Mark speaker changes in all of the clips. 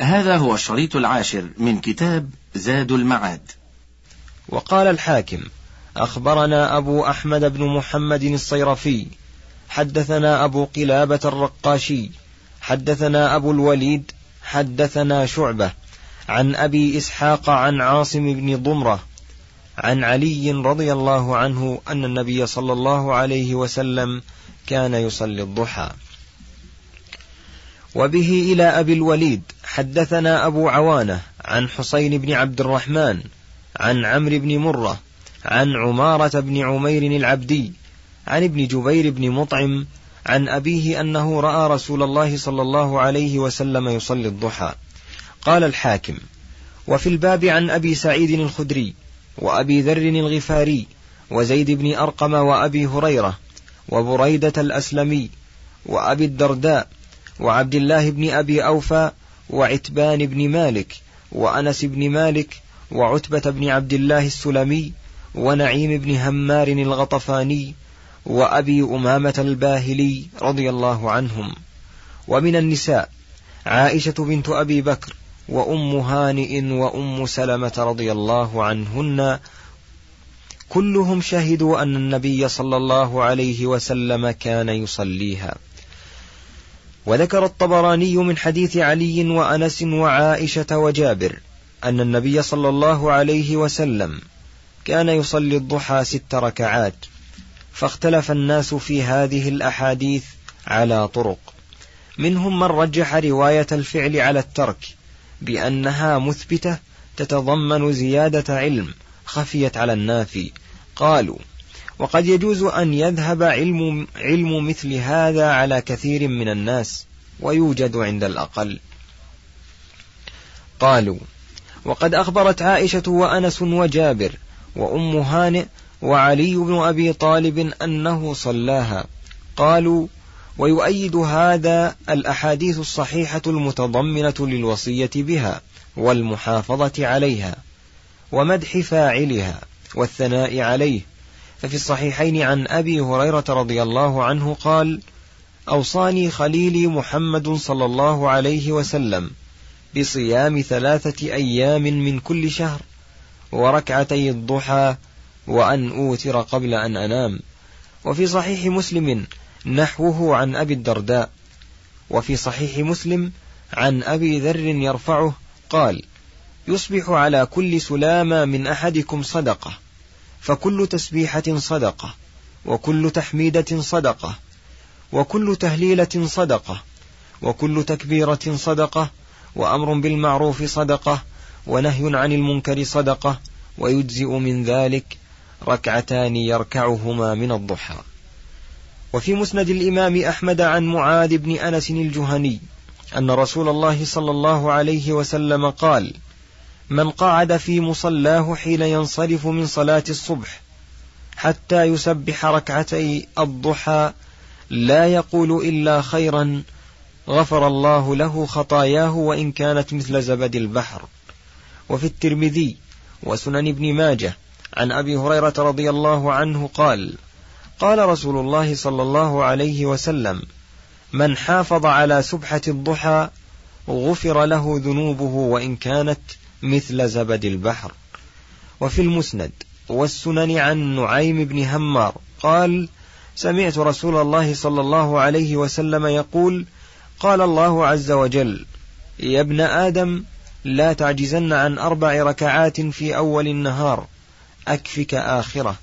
Speaker 1: هذا هو الشريط العاشر من كتاب زاد المعاد.
Speaker 2: وقال الحاكم أخبرنا أبو أحمد بن محمد الصيرفي حدثنا أبو قلابة الرقاشي حدثنا أبو الوليد حدثنا شعبة عن أبي إسحاق عن عاصم بن ضمرة عن علي رضي الله عنه أن النبي صلى الله عليه وسلم كان يصلي الضحى. وبه إلى أبي الوليد حدثنا أبو عوانة عن حسين بن عبد الرحمن عن عمرو بن مرة عن عمارة بن عمير العبدي عن ابن جبير بن مطعم عن أبيه أنه رأى رسول الله صلى الله عليه وسلم يصلي الضحى. قال الحاكم وفي الباب عن أبي سعيد الخدري وأبي ذر الغفاري وزيد بن أرقم وأبي هريرة وبريدة الأسلمي وأبي الدرداء وعبد الله بن أبي أوفى وعتبان بن مالك وأنس بن مالك وعتبة بن عبد الله السلمي ونعيم بن همار الغطفاني وأبي أمامة الباهلي رضي الله عنهم. ومن النساء عائشة بنت أبي بكر وأم هانئ وأم سلمة رضي الله عنهن. كلهم شهدوا أن النبي صلى الله عليه وسلم كان يصليها. وذكر الطبراني من حديث علي وأنس وعائشة وجابر أن النبي صلى الله عليه وسلم كان يصلي الضحى ست ركعات فاختلف الناس في هذه الأحاديث على طرق. منهم من رجح رواية الفعل على الترك بأنها مثبتة تتضمن زيادة علم خفيت على النافي. قالوا وقد يجوز أن يذهب علم, علم مثل هذا على كثير من الناس ويوجد عند الأقل. قالوا وقد أخبرت عائشة وأنس وجابر وأم هانئ وعلي بن أبي طالب أنه صلاها. قالوا ويؤيد هذا الأحاديث الصحيحة المتضمنة للوصية بها والمحافظة عليها ومدح فاعلها والثناء عليه. ففي الصحيحين عن أبي هريرة رضي الله عنه قال أوصاني خليلي محمد صلى الله عليه وسلم بصيام ثلاثة أيام من كل شهر وركعتي الضحى وأن أوتر قبل أن أنام. وفي صحيح مسلم نحوه عن أبي الدرداء. وفي صحيح مسلم عن أبي ذر يرفعه قال يصبح على كل سلامة من أحدكم صدقة. فكل تسبيحة صدقة وكل تحميدة صدقة وكل تهليلة صدقة وكل تكبيرة صدقة وأمر بالمعروف صدقة ونهي عن المنكر صدقة ويجزئ من ذلك ركعتان يركعهما من الضحى. وفي مسند الإمام أحمد عن معاذ بن أنس الجهني أن رسول الله صلى الله عليه وسلم قال من قعد في مصلاه حين ينصرف من صلاة الصبح حتى يسبح ركعتي الضحى لا يقول إلا خيرا غفر الله له خطاياه وإن كانت مثل زبد البحر. وفي الترمذي وسنن ابن ماجه عن أبي هريرة رضي الله عنه قال قال رسول الله صلى الله عليه وسلم من حافظ على سبحة الضحى غفر له ذنوبه وإن كانت مثل زبد البحر. وفي المسند والسنن عن نعيم بن همار قال سمعت رسول الله صلى الله عليه وسلم يقول قال الله عز وجل يا ابن آدم لا تعجزن عن أربع ركعات في أول النهار أكفك آخرة.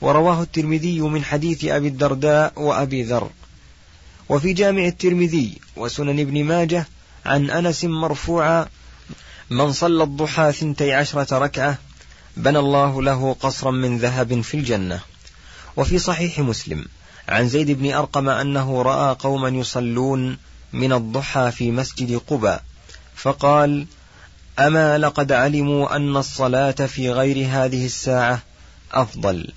Speaker 2: ورواه الترمذي من حديث أبي الدرداء وأبي ذر. وفي جامع الترمذي وسنن ابن ماجه عن أنس مرفوعا من صلى الضحى ثنتي عشرة ركعة بنى الله له قصرا من ذهب في الجنة. وفي صحيح مسلم عن زيد بن أرقم أنه رأى قوما يصلون من الضحى في مسجد قباء فقال أما لقد علموا أن الصلاة في غير هذه الساعة أفضل.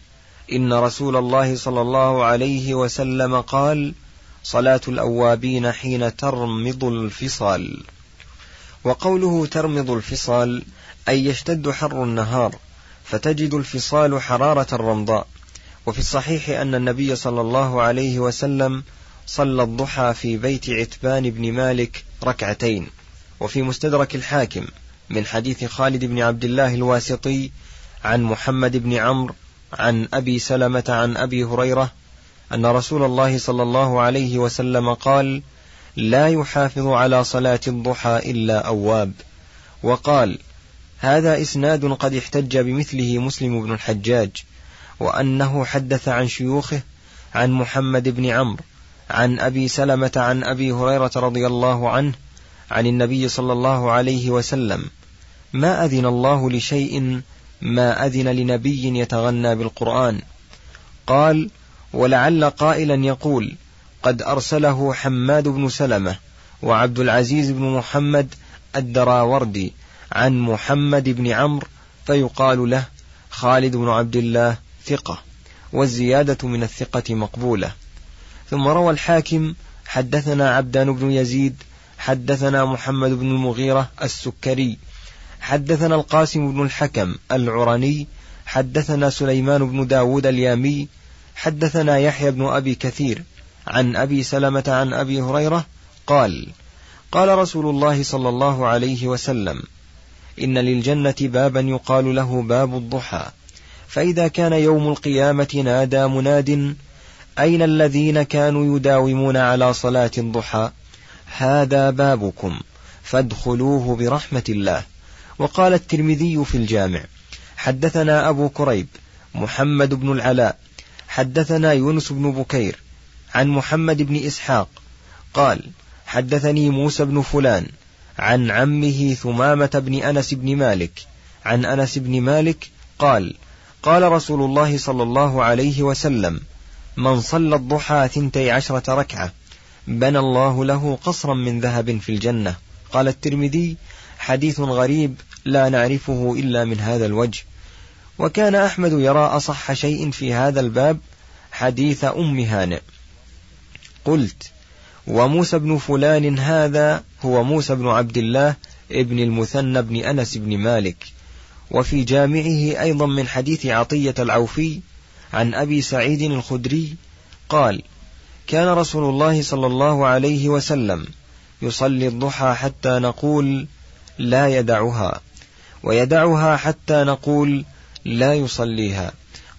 Speaker 2: إن رسول الله صلى الله عليه وسلم قال صلاة الأوابين حين ترمض الفصال. وقوله ترمض الفصال أي يشتد حر النهار فتجد الفصال حرارة الرمضاء. وفي الصحيح أن النبي صلى الله عليه وسلم صلى الضحى في بيت عتبان بن مالك ركعتين. وفي مستدرك الحاكم من حديث خالد بن عبد الله الواسطي عن محمد بن عمرو عن أبي سلمة عن أبي هريرة أن رسول الله صلى الله عليه وسلم قال لا يحافظ على صلاة الضحى إلا أواب. وقال هذا إسناد قد احتج بمثله مسلم بن الحجاج وأنه حدث عن شيوخه عن محمد بن عمرو عن أبي سلمة عن أبي هريرة رضي الله عنه عن النبي صلى الله عليه وسلم ما أذن الله لشيء ما أذن لنبي يتغنى بالقرآن؟ قال ولعل قائلا يقول قد أرسله حماد بن سلمة وعبد العزيز بن محمد الدراوردي عن محمد بن عمرو فيقال له خالد بن عبد الله ثقة والزيادة من الثقة مقبولة. ثم روى الحاكم حدثنا عبدان بن يزيد حدثنا محمد بن المغيرة السكري حدثنا القاسم بن الحكم العرني حدثنا سليمان بن داود اليامي حدثنا يحيى بن أبي كثير عن أبي سلمة عن أبي هريرة قال قال رسول الله صلى الله عليه وسلم إن للجنة بابا يقال له باب الضحى فإذا كان يوم القيامة نادى مناد أين الذين كانوا يداومون على صلاة الضحى؟ هذا بابكم فادخلوه برحمة الله. وقال الترمذي في الجامع حدثنا أبو كريب محمد بن العلاء حدثنا يونس بن بكير عن محمد بن إسحاق قال حدثني موسى بن فلان عن عمه ثمامة بن أنس بن مالك عن أنس بن مالك قال قال رسول الله صلى الله عليه وسلم من صلى الضحى ثنتي عشرة ركعة بنى الله له قصرا من ذهب في الجنة. قال الترمذي حديث غريب لا نعرفه إلا من هذا الوجه. وكان أحمد يرى أصح شيء في هذا الباب حديث أم هانئ. قلت وموسى بن فلان هذا هو موسى بن عبد الله ابن المثنى بن أنس بن مالك. وفي جامعه أيضا من حديث عطية العوفي عن أبي سعيد الخدري قال كان رسول الله صلى الله عليه وسلم يصلي الضحى حتى نقول لا يدعها ويدعها حتى نقول لا يصليها.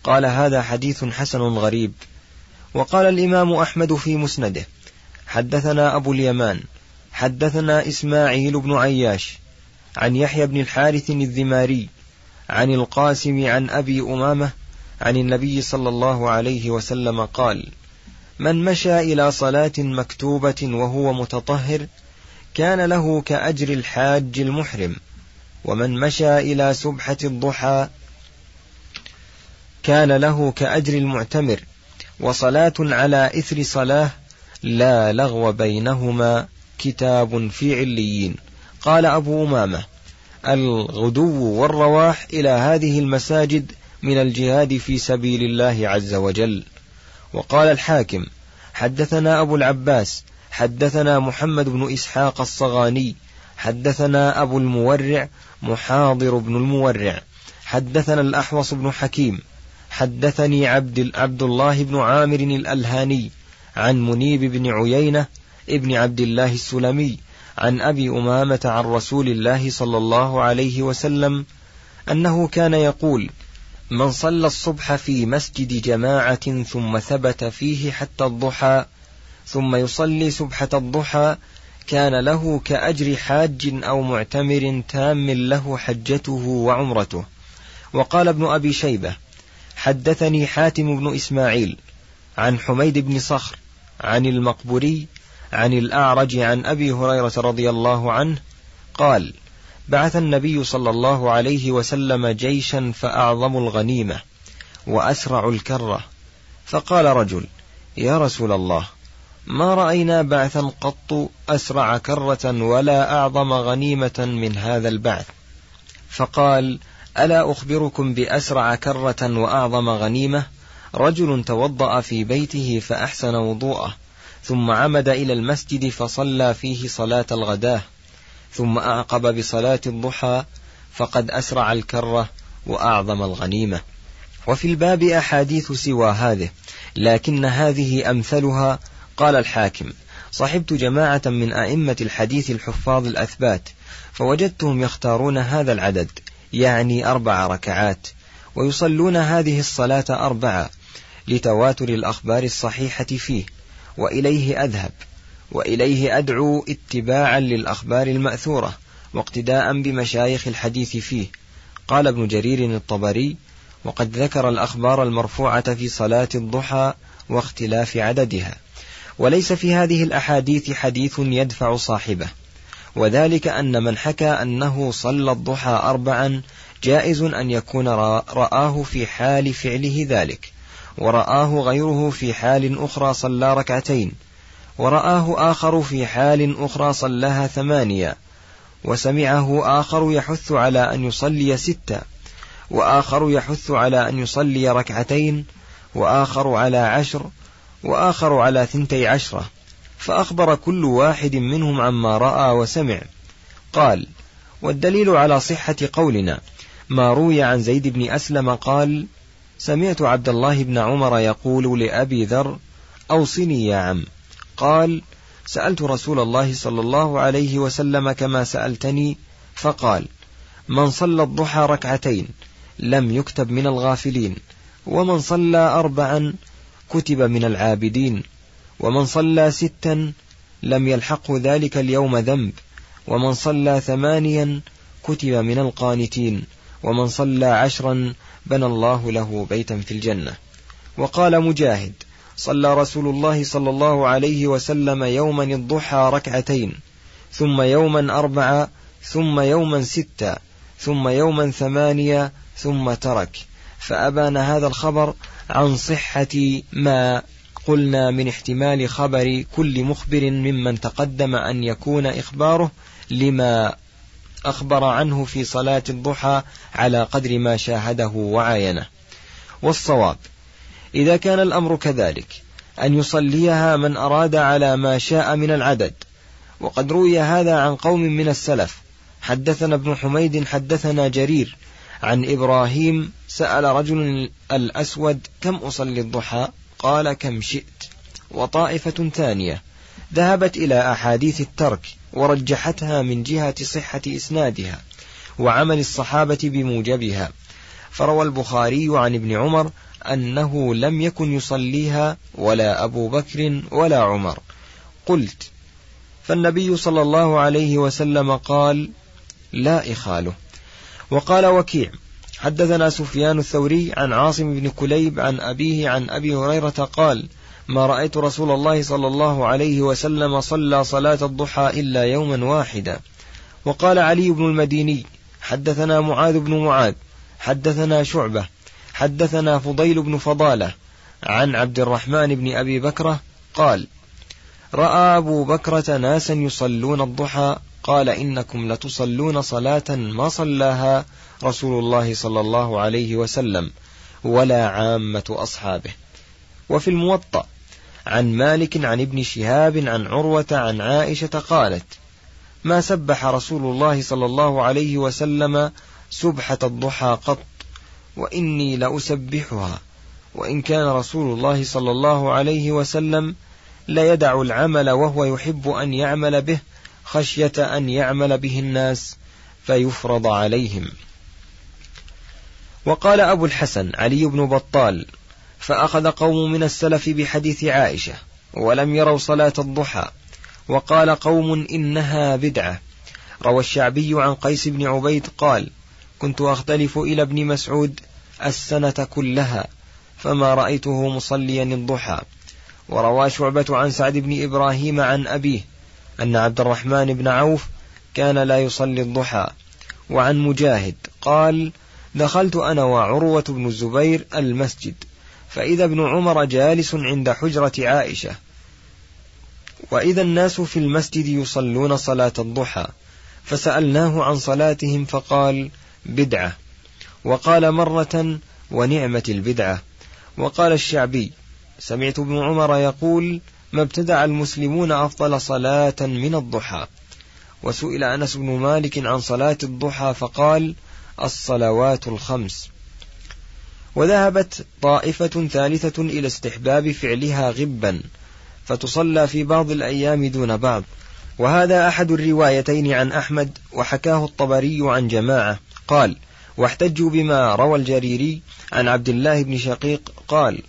Speaker 2: قال هذا حديث حسن غريب. وقال الإمام أحمد في مسنده حدثنا أبو اليمان حدثنا إسماعيل بن عياش عن يحيى بن الحارث الذماري عن القاسم عن أبي أمامة عن النبي صلى الله عليه وسلم قال من مشى إلى صلاة مكتوبة وهو متطهر كان له كأجر الحاج المحرم ومن مشى إلى سبحة الضحى كان له كأجر المعتمر وصلاة على إثر صلاة لا لغو بينهما كتاب في عليين. قال أبو أمامة الغدو والرواح إلى هذه المساجد من الجهاد في سبيل الله عز وجل. وقال الحاكم حدثنا أبو العباس حدثنا محمد بن إسحاق الصغاني حدثنا أبو المورع محاضر بن المورع حدثنا الأحوص بن حكيم حدثني عبد, عبد الله بن عامر الألهاني عن منيب بن عيينة ابن عبد الله السلمي عن أبي أمامة عن رسول الله صلى الله عليه وسلم أنه كان يقول من صلى الصبح في مسجد جماعة ثم ثبت فيه حتى الضحى ثم يصلي سبحة الضحى كان له كأجر حاج أو معتمر تام له حجته وعمرته. وقال ابن أبي شيبة حدثني حاتم بن إسماعيل عن حميد بن صخر عن المقبوري عن الأعرج عن أبي هريرة رضي الله عنه قال بعث النبي صلى الله عليه وسلم جيشا فأعظم الغنيمة وأسرع الكرة. فقال رجل يا رسول الله ما رأينا بعثا قط أسرع كرة ولا أعظم غنيمة من هذا البعث؟ فقال ألا أخبركم بأسرع كرة وأعظم غنيمة؟ رجل توضأ في بيته فأحسن وضوءه ثم عمد إلى المسجد فصلى فيه صلاة الغداة ثم أعقب بصلاة الضحى فقد أسرع الكرة وأعظم الغنيمة. وفي الباب أحاديث سوى هذه لكن هذه أمثلها قال الحاكم صحبت جماعة من أئمة الحديث الحفاظ الأثبات فوجدتهم يختارون هذا العدد. يعني أربع ركعات ويصلون هذه الصلاة أربعة لتواتر الأخبار الصحيحة فيه وإليه أذهب وإليه أدعو اتباعا للأخبار المأثورة واقتداء بمشايخ الحديث فيه. قال ابن جرير الطبري وقد ذكر الأخبار المرفوعة في صلاة الضحى واختلاف عددها وليس في هذه الأحاديث حديث يدفع صاحبه وذلك أن من حكى أنه صلى الضحى أربعا جائز أن يكون رآه في حال فعله ذلك ورآه غيره في حال أخرى صلى ركعتين ورآه آخر في حال أخرى صلاها ثمانية وسمعه آخر يحث على أن يصلي ستة وآخر يحث على أن يصلي ركعتين وآخر على عشر وآخر على ثنتي عشرة. فأخبر كل واحد منهم عما رأى وسمع. قال والدليل على صحة قولنا. ما روي عن زيد بن أسلم قال سمعت عبد الله بن عمر يقول لأبي ذر أوصني يا عم. قال سألت رسول الله صلى الله عليه وسلم كما سألتني فقال من صلى الضحى ركعتين لم يكتب من الغافلين ومن صلى أربعا كتب من العابدين. ومن صلى ستا لم يلحقه ذلك اليوم ذنب ومن صلى ثمانيا كتب من القانتين ومن صلى عشرا بنى الله له بيتا في الجنة. وقال مجاهد صلى رسول الله صلى الله عليه وسلم يوما الضحى ركعتين ثم يوما أربعة ثم يوما ستة ثم يوما ثمانية ثم ترك. فأبان هذا الخبر عن صحة ما قلنا من احتمال خبر كل مخبر ممن تقدم أن يكون إخباره لما أخبر عنه في صلاة الضحى على قدر ما شاهده وعاينه. والصواب إذا كان الأمر كذلك أن يصليها من أراد على ما شاء من العدد. وقد روي هذا عن قوم من السلف. حدثنا ابن حميد حدثنا جرير عن إبراهيم سأل رجل الأسود كم أصلي الضحى؟ قال كم شئت. وطائفة ثانية. ذهبت إلى أحاديث الترك ورجحتها من جهة صحة إسنادها وعمل الصحابة بموجبها. فروى البخاري عن ابن عمر أنه لم يكن يصليها ولا أبو بكر ولا عمر. قلت فالنبي صلى الله عليه وسلم قال لا إخاله. وقال وكيع حدثنا سفيان الثوري عن عاصم بن كليب عن أبيه عن أبي هريرة قال ما رأيت رسول الله صلى الله عليه وسلم صلى صلاة الضحى إلا يوما واحدا وقال علي بن المديني حدثنا معاذ بن معاذ حدثنا شعبة حدثنا فضيل بن فضالة عن عبد الرحمن بن أبي بكرة قال رأى أبو بكرة ناسا يصلون الضحى قال إنكم لتصلون صلاة ما صلاها رسول الله صلى الله عليه وسلم ولا عامة أصحابه. وفي الموطأ عن مالك عن ابن شهاب عن عروة عن عائشة قالت ما سبح رسول الله صلى الله عليه وسلم سبحة الضحى قط وإني لأسبحها وإن كان رسول الله صلى الله عليه وسلم لا يدع العمل وهو يحب أن يعمل به خشية أن يعمل به الناس فيفرض عليهم. وقال أبو الحسن علي بن بطال فأخذ قوم من السلف بحديث عائشة ولم يروا صلاة الضحى وقال قوم إنها بدعة. روى الشعبي عن قيس بن عبيد قال كنت أختلف إلى ابن مسعود السنة كلها فما رأيته مصليا الضحى. وروى شعبة عن سعد بن إبراهيم عن أبيه أن عبد الرحمن بن عوف كان لا يصلي الضحى. وعن مجاهد قال دخلت أنا وعروة بن الزبير المسجد فإذا ابن عمر جالس عند حجرة عائشة. وإذا الناس في المسجد يصلون صلاة الضحى. فسألناه عن صلاتهم فقال بدعة. وقال مرة ونعمة البدعة. وقال الشعبي سمعت ابن عمر يقول ما ابتدع المسلمون أفضل صلاة من الضحى. وسئل أنس بن مالك عن صلاة الضحى فقال الصلوات الخمس. وذهبت طائفة ثالثة إلى استحباب فعلها غبا فتصلى في بعض الأيام دون بعض. وهذا أحد الروايتين عن أحمد وحكاه الطبري عن جماعة. قال واحتجوا بما روى الجريري عن عبد الله بن شقيق قال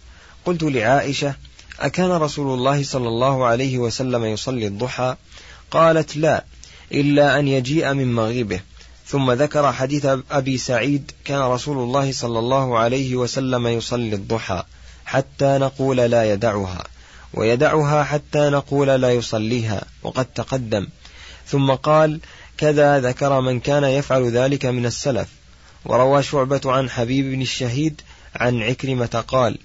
Speaker 2: قلت لعائشة أكان رسول الله صلى الله عليه وسلم يصلي الضحى؟ قالت لا إلا أن يجيء من مغيبه. ثم ذكر حديث أبي سعيد كان رسول الله صلى الله عليه وسلم يصلي الضحى حتى نقول لا يدعها ويدعها حتى نقول لا يصليها وقد تقدم. ثم قال كذا ذكر من كان يفعل ذلك من السلف. وروى شعبة عن حبيب بن الشهيد عن عكرمة قال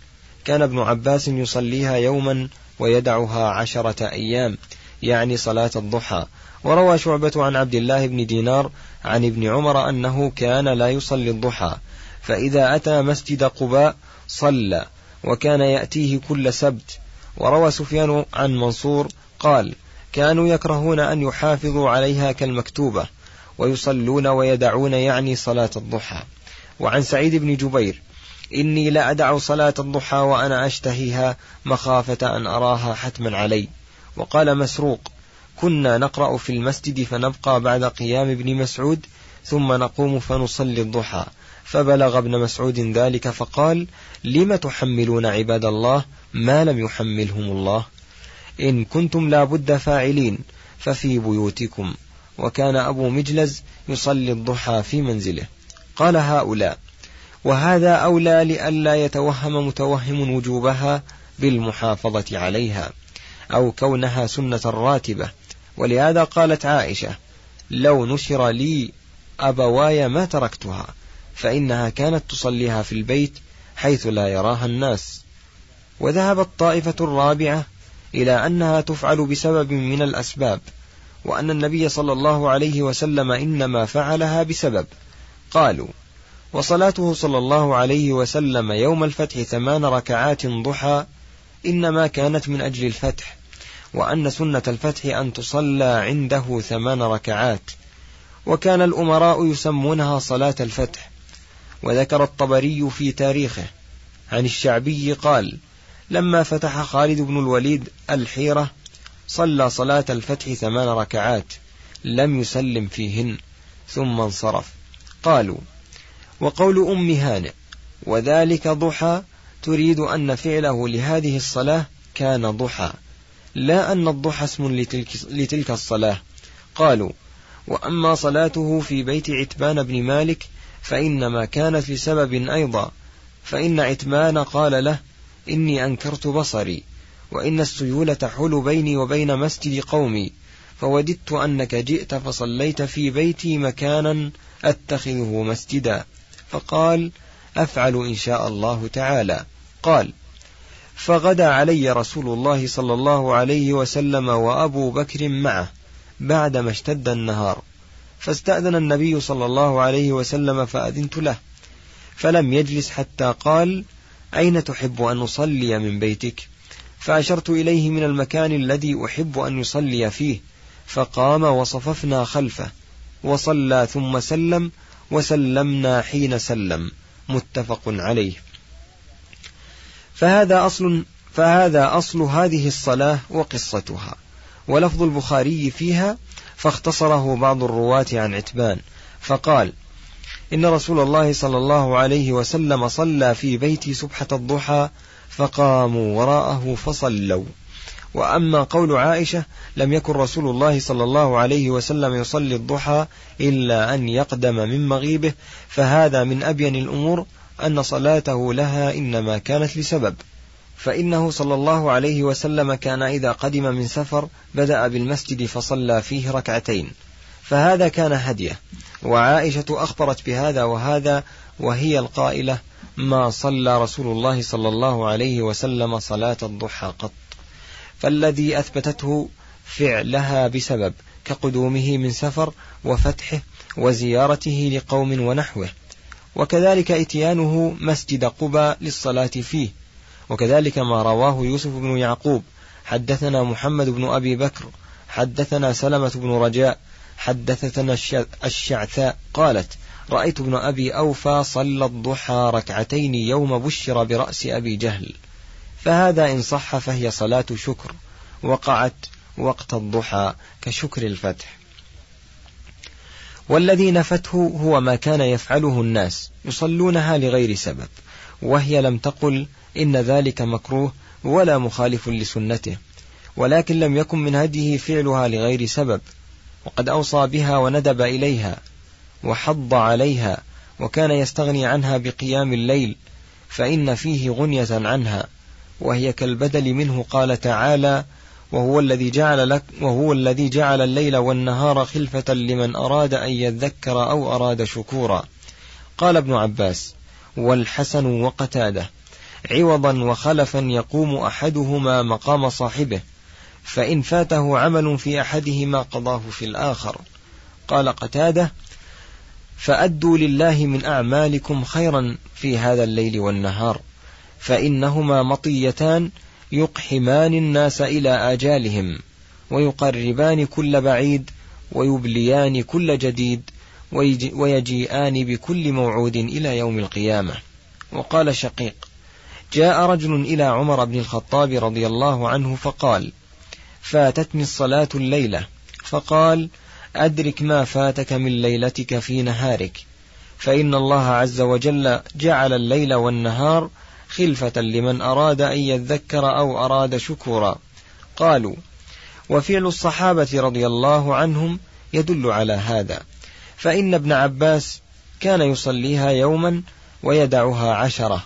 Speaker 2: كان ابن عباس يصليها يوما ويدعها عشرة أيام يعني صلاة الضحى. وروى شعبة عن عبد الله بن دينار عن ابن عمر أنه كان لا يصلي الضحى فإذا أتى مسجد قباء صلى وكان يأتيه كل سبت. وروى سفيان عن منصور قال كانوا يكرهون أن يحافظوا عليها كالمكتوبة ويصلون ويدعون يعني صلاة الضحى. وعن سعيد بن جبير إني لا أدع صلاة الضحى وأنا أشتهيها مخافة أن أراها حتما علي. وقال مسروق كنا نقرأ في المسجد فنبقى بعد قيام ابن مسعود ثم نقوم فنصلي الضحى. فبلغ ابن مسعود ذلك فقال لم تحملون عباد الله ما لم يحملهم الله؟ إن كنتم لابد فاعلين ففي بيوتكم. وكان أبو مجلز يصلي الضحى في منزله. قال هؤلاء وهذا أولى لئلا يتوهم متوهم وجوبها بالمحافظة عليها أو كونها سنة راتبة. ولهذا قالت عائشة لو نشر لي أبواي ما تركتها فإنها كانت تصليها في البيت حيث لا يراها الناس. وذهبت طائفة الرابعة إلى أنها تفعل بسبب من الأسباب وأن النبي صلى الله عليه وسلم إنما فعلها بسبب. قالوا وصلاته صلى الله عليه وسلم يوم الفتح ثمان ركعات ضحى إنما كانت من أجل الفتح وأن سنة الفتح أن تصلى عنده ثمان ركعات وكان الأمراء يسمونها صلاة الفتح وذكر الطبري في تاريخه عن الشعبي قال لما فتح خالد بن الوليد الحيرة صلى صلاة الفتح ثمان ركعات لم يسلم فيهن ثم انصرف قالوا وقول أم هانئ وذلك ضحى تريد أن فعله لهذه الصلاة كان ضحى. لا أن الضحى اسم لتلك, لتلك الصلاة. قالوا وأما صلاته في بيت عتبان بن مالك فإنما كانت لسبب أيضا. فإن عتبان قال له إني أنكرت بصري وإن السيول تحول بيني وبين مسجد قومي فوددت أنك جئت فصليت في بيتي مكانا أتخذه مسجدا. فقال أفعل إن شاء الله تعالى. قال فغدا علي رسول الله صلى الله عليه وسلم وأبو بكر معه بعدما اشتد النهار. فاستأذن النبي صلى الله عليه وسلم فأذنت له. فلم يجلس حتى قال أين تحب أن أصلي من بيتك؟ فأشرت إليه من المكان الذي أحب أن يصلي فيه. فقام وصففنا خلفه. وصلى ثم سلم وسلمنا حين سلم. متفق عليه. فهذا أصل فهذا أصل هذه الصلاة وقصتها. ولفظ البخاري فيها فاختصره بعض الرواة عن عتبان. فقال إن رسول الله صلى الله عليه وسلم صلى في بيتي سبحة الضحى فقاموا وراءه فصلوا. وأما قول عائشة لم يكن رسول الله صلى الله عليه وسلم يصلي الضحى إلا أن يقدم من مغيبه فهذا من أبين الأمور أن صلاته لها إنما كانت لسبب. فإنه صلى الله عليه وسلم كان إذا قدم من سفر بدأ بالمسجد فصلى فيه ركعتين. فهذا كان هديه. وعائشة أخبرت بهذا وهذا وهي القائلة ما صلى رسول الله صلى الله عليه وسلم صلاة الضحى قط. فالذي أثبتته فعلها بسبب كقدومه من سفر وفتحه وزيارته لقوم ونحوه. وكذلك إتيانه مسجد قبى للصلاة فيه. وكذلك ما رواه يوسف بن يعقوب حدثنا محمد بن أبي بكر حدثنا سلمة بن رجاء حدثتنا الشعثاء قالت رأيت ابن أبي أوفى صلى الضحى ركعتين يوم بشر برأس أبي جهل. فهذا إن صح فهي صلاة شكر. وقعت وقت الضحى كشكر الفتح. والذي نفته هو ما كان يفعله الناس يصلونها لغير سبب. وهي لم تقل إن ذلك مكروه ولا مخالف لسنته. ولكن لم يكن من هديه فعلها لغير سبب. وقد أوصى بها وندب إليها وحض عليها وكان يستغني عنها بقيام الليل فإن فيه غنية عنها. وهي كالبدل منه قال تعالى وهو الذي جعل لك وهو الذي جعل الليل والنهار خلفة لمن أراد أن يذكر أو أراد شكورا. قال ابن عباس والحسن وقتاده عوضا وخلفا يقوم أحدهما مقام صاحبه فإن فاته عمل في أحدهما قضاه في الآخر. قال قتاده فأدوا لله من أعمالكم خيرا في هذا الليل والنهار. فإنهما مطيتان يقحمان الناس إلى آجالهم ويقربان كل بعيد ويبليان كل جديد ويجيئان بكل موعود إلى يوم القيامة. وقال شقيق جاء رجل إلى عمر بن الخطاب رضي الله عنه فقال فاتتني الصلاة الليلة. فقال أدرك ما فاتك من ليلتك في نهارك. فإن الله عز وجل جعل الليل والنهار خلفة لمن أراد أن يذكر أو أراد شكورا. قالوا وفعل الصحابة رضي الله عنهم يدل على هذا. فإن ابن عباس كان يصليها يوما ويدعها عشرة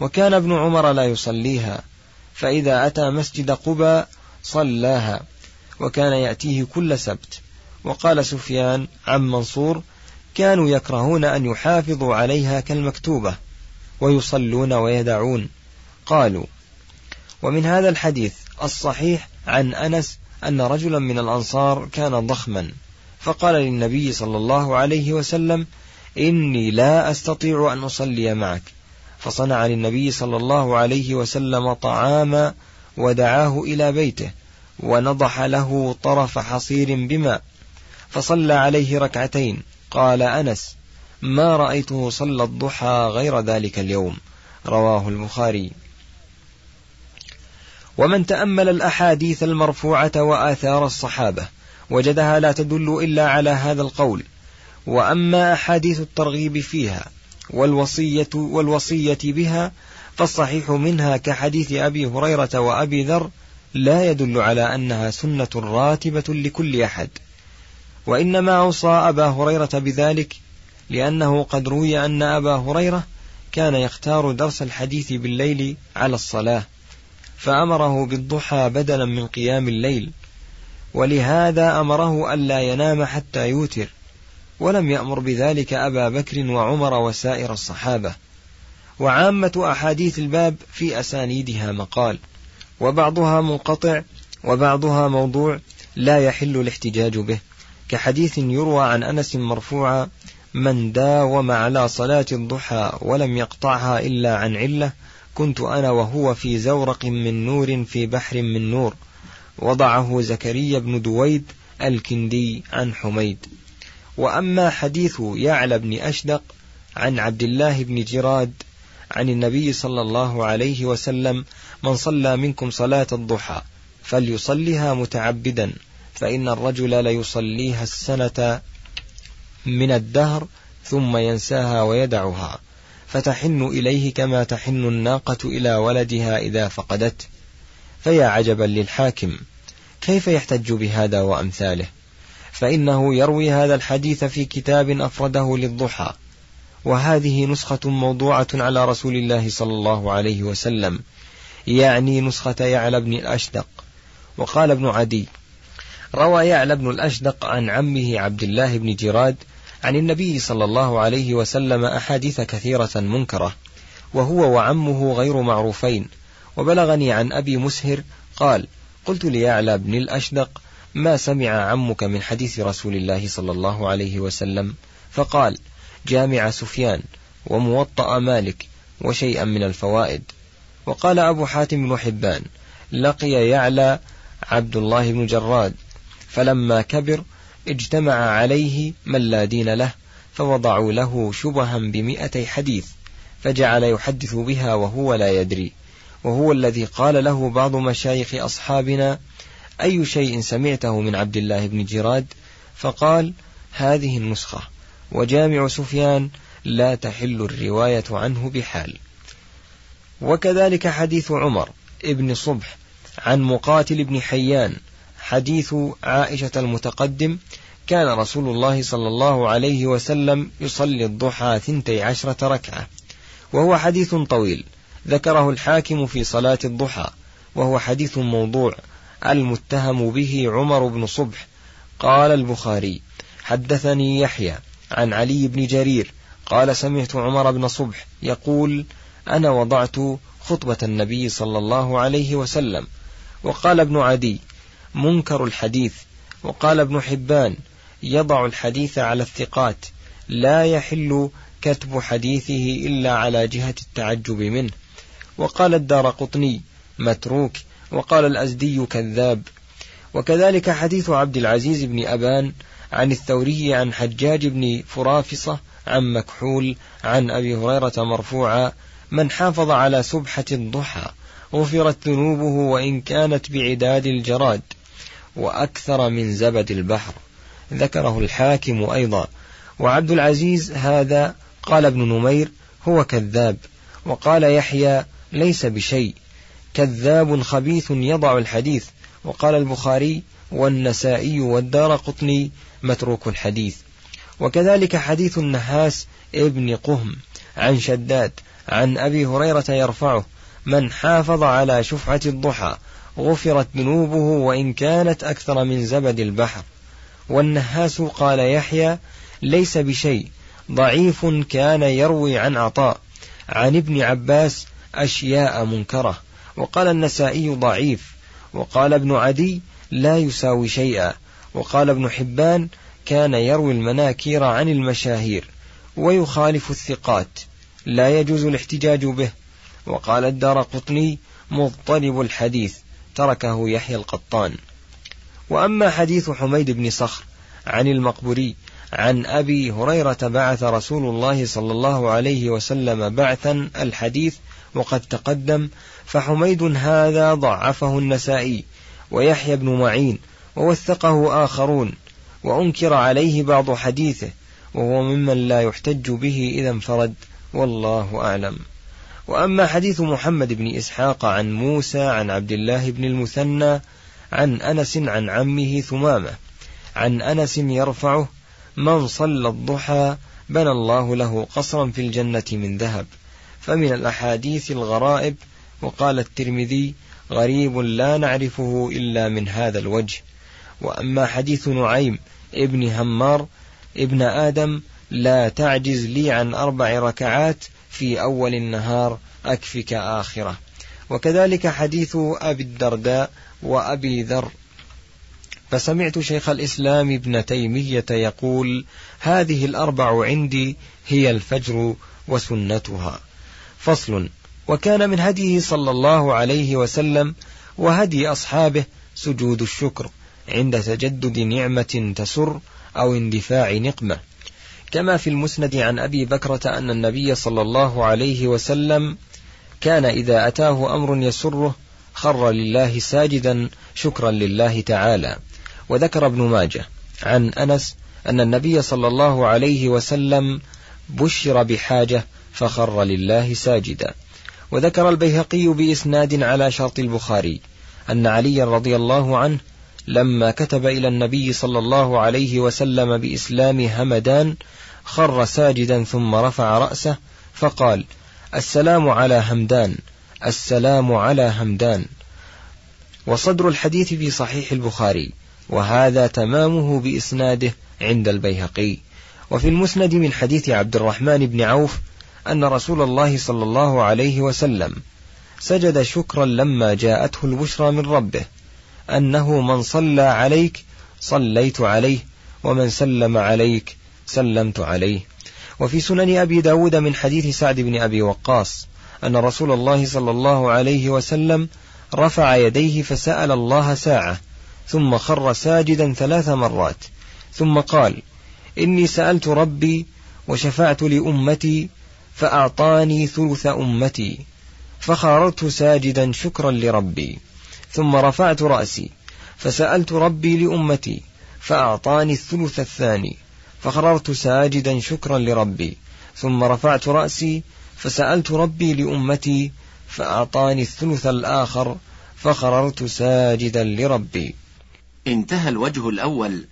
Speaker 2: وكان ابن عمر لا يصليها فإذا أتى مسجد قبى صلاها وكان يأتيه كل سبت. وقال سفيان عن منصور كانوا يكرهون أن يحافظوا عليها كالمكتوبة. ويصلون ويدعون. قالوا ومن هذا الحديث الصحيح عن أنس أن رجلا من الأنصار كان ضخما فقال للنبي صلى الله عليه وسلم إني لا أستطيع أن أصلي معك. فصنع للنبي صلى الله عليه وسلم طعاما ودعاه إلى بيته ونضح له طرف حصير بماء فصلى عليه ركعتين. قال أنس ما رأيته صلى الضحى غير ذلك اليوم. رواه البخاري. ومن تأمل الأحاديث المرفوعة وآثار الصحابة وجدها لا تدل إلا على هذا القول. وأما أحاديث الترغيب فيها والوصية والوصية بها فالصحيح منها كحديث أبي هريرة وأبي ذر لا يدل على أنها سنة راتبة لكل أحد. وإنما أوصى أبا هريرة بذلك لأنه قد روي أن أبا هريرة كان يختار درس الحديث بالليل على الصلاة فأمره بالضحى بدلا من قيام الليل ولهذا أمره ألا ينام حتى يوتر ولم يأمر بذلك أبا بكر وعمر وسائر الصحابة. وعامة أحاديث الباب في أسانيدها مقال وبعضها منقطع وبعضها موضوع لا يحل الاحتجاج به كحديث يروى عن أنس مرفوعا من داوم على صلاة الضحى ولم يقطعها إلا عن علة كنت أنا وهو في زورق من نور في بحر من نور. وضعه زكريا بن دويد الكندي عن حميد. وأما حديث يعلى بن أشدق عن عبد الله بن جراد عن النبي صلى الله عليه وسلم من صلى منكم صلاة الضحى فليصلها متعبدا فإن الرجل ليصليها السنة من الدهر ثم ينساها ويدعها فتحن إليه كما تحن الناقة إلى ولدها إذا فقدته. فيا عجبا للحاكم كيف يحتج بهذا وأمثاله؟ فإنه يروي هذا الحديث في كتاب أفرده للضحى. وهذه نسخة موضوعة على رسول الله صلى الله عليه وسلم يعني نسخة يعلى بن الأشدق. وقال ابن عدي روى يعلى بن الأشدق عن عمه عبد الله بن جراد عن النبي صلى الله عليه وسلم أحاديث كثيرة منكرة وهو وعمه غير معروفين. وبلغني عن أبي مسهر قال قلت ليعلى بن الأشدق ما سمع عمك من حديث رسول الله صلى الله عليه وسلم؟ فقال جامع سفيان وموطأ مالك وشيئا من الفوائد وقال أبو حاتم بن حبان لقي يعلى عبد الله بن جراد فلما كبر اجتمع عليه من لا دين له فوضعوا له شبها بمئتي حديث فجعل يحدث بها وهو لا يدري. وهو الذي قال له بعض مشايخ أصحابنا أي شيء سمعته من عبد الله بن جراد؟ فقال هذه النسخة. وجامع سفيان لا تحل الرواية عنه بحال. وكذلك حديث عمر ابن صبح عن مقاتل بن حيان حديث عائشة المتقدم كان رسول الله صلى الله عليه وسلم يصلي الضحى ثنتي عشرة ركعة وهو حديث طويل ذكره الحاكم في صلاة الضحى وهو حديث موضوع المتهم به عمر بن صبح. قال البخاري حدثني يحيى عن علي بن جرير قال سمعت عمر بن صبح يقول أنا وضعت خطبة النبي صلى الله عليه وسلم وقال ابن عدي منكر الحديث. وقال ابن حبان يضع الحديث على الثقات لا يحل كتب حديثه إلا على جهة التعجب منه. وقال الدار قطني متروك. وقال الأزدي كذاب. وكذلك حديث عبد العزيز بن أبان عن الثوري عن حجاج بن فرافصة عن مكحول عن أبي هريرة مرفوعا من حافظ على سبحة الضحى غفرت ذنوبه وإن كانت بعداد الجراد وأكثر من زبد البحر. ذكره الحاكم أيضا. وعبد العزيز هذا قال ابن نمير هو كذاب. وقال يحيى ليس بشيء. كذاب خبيث يضع الحديث. وقال البخاري والنسائي والدار قطني متروك الحديث. وكذلك حديث النحاس ابن قهم عن شداد عن أبي هريرة يرفعه من حافظ على شفعة الضحى غفرت ذنوبه وإن كانت أكثر من زبد البحر. والنهاس قال يحيى ليس بشيء ضعيف كان يروي عن عطاء. عن ابن عباس أشياء منكرة. وقال النسائي ضعيف. وقال ابن عدي لا يساوي شيئا. وقال ابن حبان كان يروي المناكير عن المشاهير. ويخالف الثقات. لا يجوز الاحتجاج به. وقال الدار قطني مضطرب الحديث. تركه يحيى القطان. وأما حديث حميد بن صخر عن المقبوري عن أبي هريرة بعث رسول الله صلى الله عليه وسلم بعثا الحديث وقد تقدم فحميد هذا ضعفه النسائي ويحيى بن معين ووثقه آخرون وأنكر عليه بعض حديثه وهو ممن لا يحتج به إذا انفرد والله أعلم. وأما حديث محمد بن إسحاق عن موسى عن عبد الله بن المثنى عن أنس عن عمه ثمامة. عن أنس يرفعه من صلى الضحى بنى الله له قصرا في الجنة من ذهب. فمن الأحاديث الغرائب وقال الترمذي غريب لا نعرفه إلا من هذا الوجه. وأما حديث نعيم ابن همار ابن آدم لا تعجز لي عن أربع ركعات في أول النهار أكفك آخرة. وكذلك حديث أبي الدرداء وأبي ذر. فسمعت شيخ الإسلام ابن تيمية يقول هذه الأربع عندي هي الفجر وسنتها. فصل وكان من هديه صلى الله عليه وسلم وهدي أصحابه سجود الشكر عند تجدد نعمة تسر أو اندفاع نقمة. كما في المسند عن أبي بكرة أن النبي صلى الله عليه وسلم كان إذا أتاه أمر يسره خر لله ساجدا شكرا لله تعالى. وذكر ابن ماجه عن أنس أن النبي صلى الله عليه وسلم بشر بحاجة فخر لله ساجدا. وذكر البيهقي بإسناد على شرط البخاري أن علي رضي الله عنه لما كتب إلى النبي صلى الله عليه وسلم بإسلام همدان خر ساجدا ثم رفع رأسه فقال السلام على همدان السلام على همدان. وصدر الحديث في صحيح البخاري وهذا تمامه بإسناده عند البيهقي. وفي المسند من حديث عبد الرحمن بن عوف أن رسول الله صلى الله عليه وسلم سجد شكرا لما جاءته البشرى من ربه. أنه من صلى عليك صليت عليه ومن سلم عليك سلمت عليه. وفي سنن أبي داود من حديث سعد بن أبي وقاص أن رسول الله صلى الله عليه وسلم رفع يديه فسأل الله ساعة ثم خر ساجدا ثلاث مرات ثم قال إني سألت ربي وشفعت لأمتي فأعطاني ثلث أمتي فخررت ساجدا شكرا لربي. ثم رفعت رأسي فسألت ربي لأمتي فأعطاني الثلث الثاني فخررت ساجدا شكرا لربي ثم رفعت رأسي فسألت ربي لأمتي فأعطاني الثلث الآخر فخررت ساجدا لربي.
Speaker 1: انتهى الوجه الأول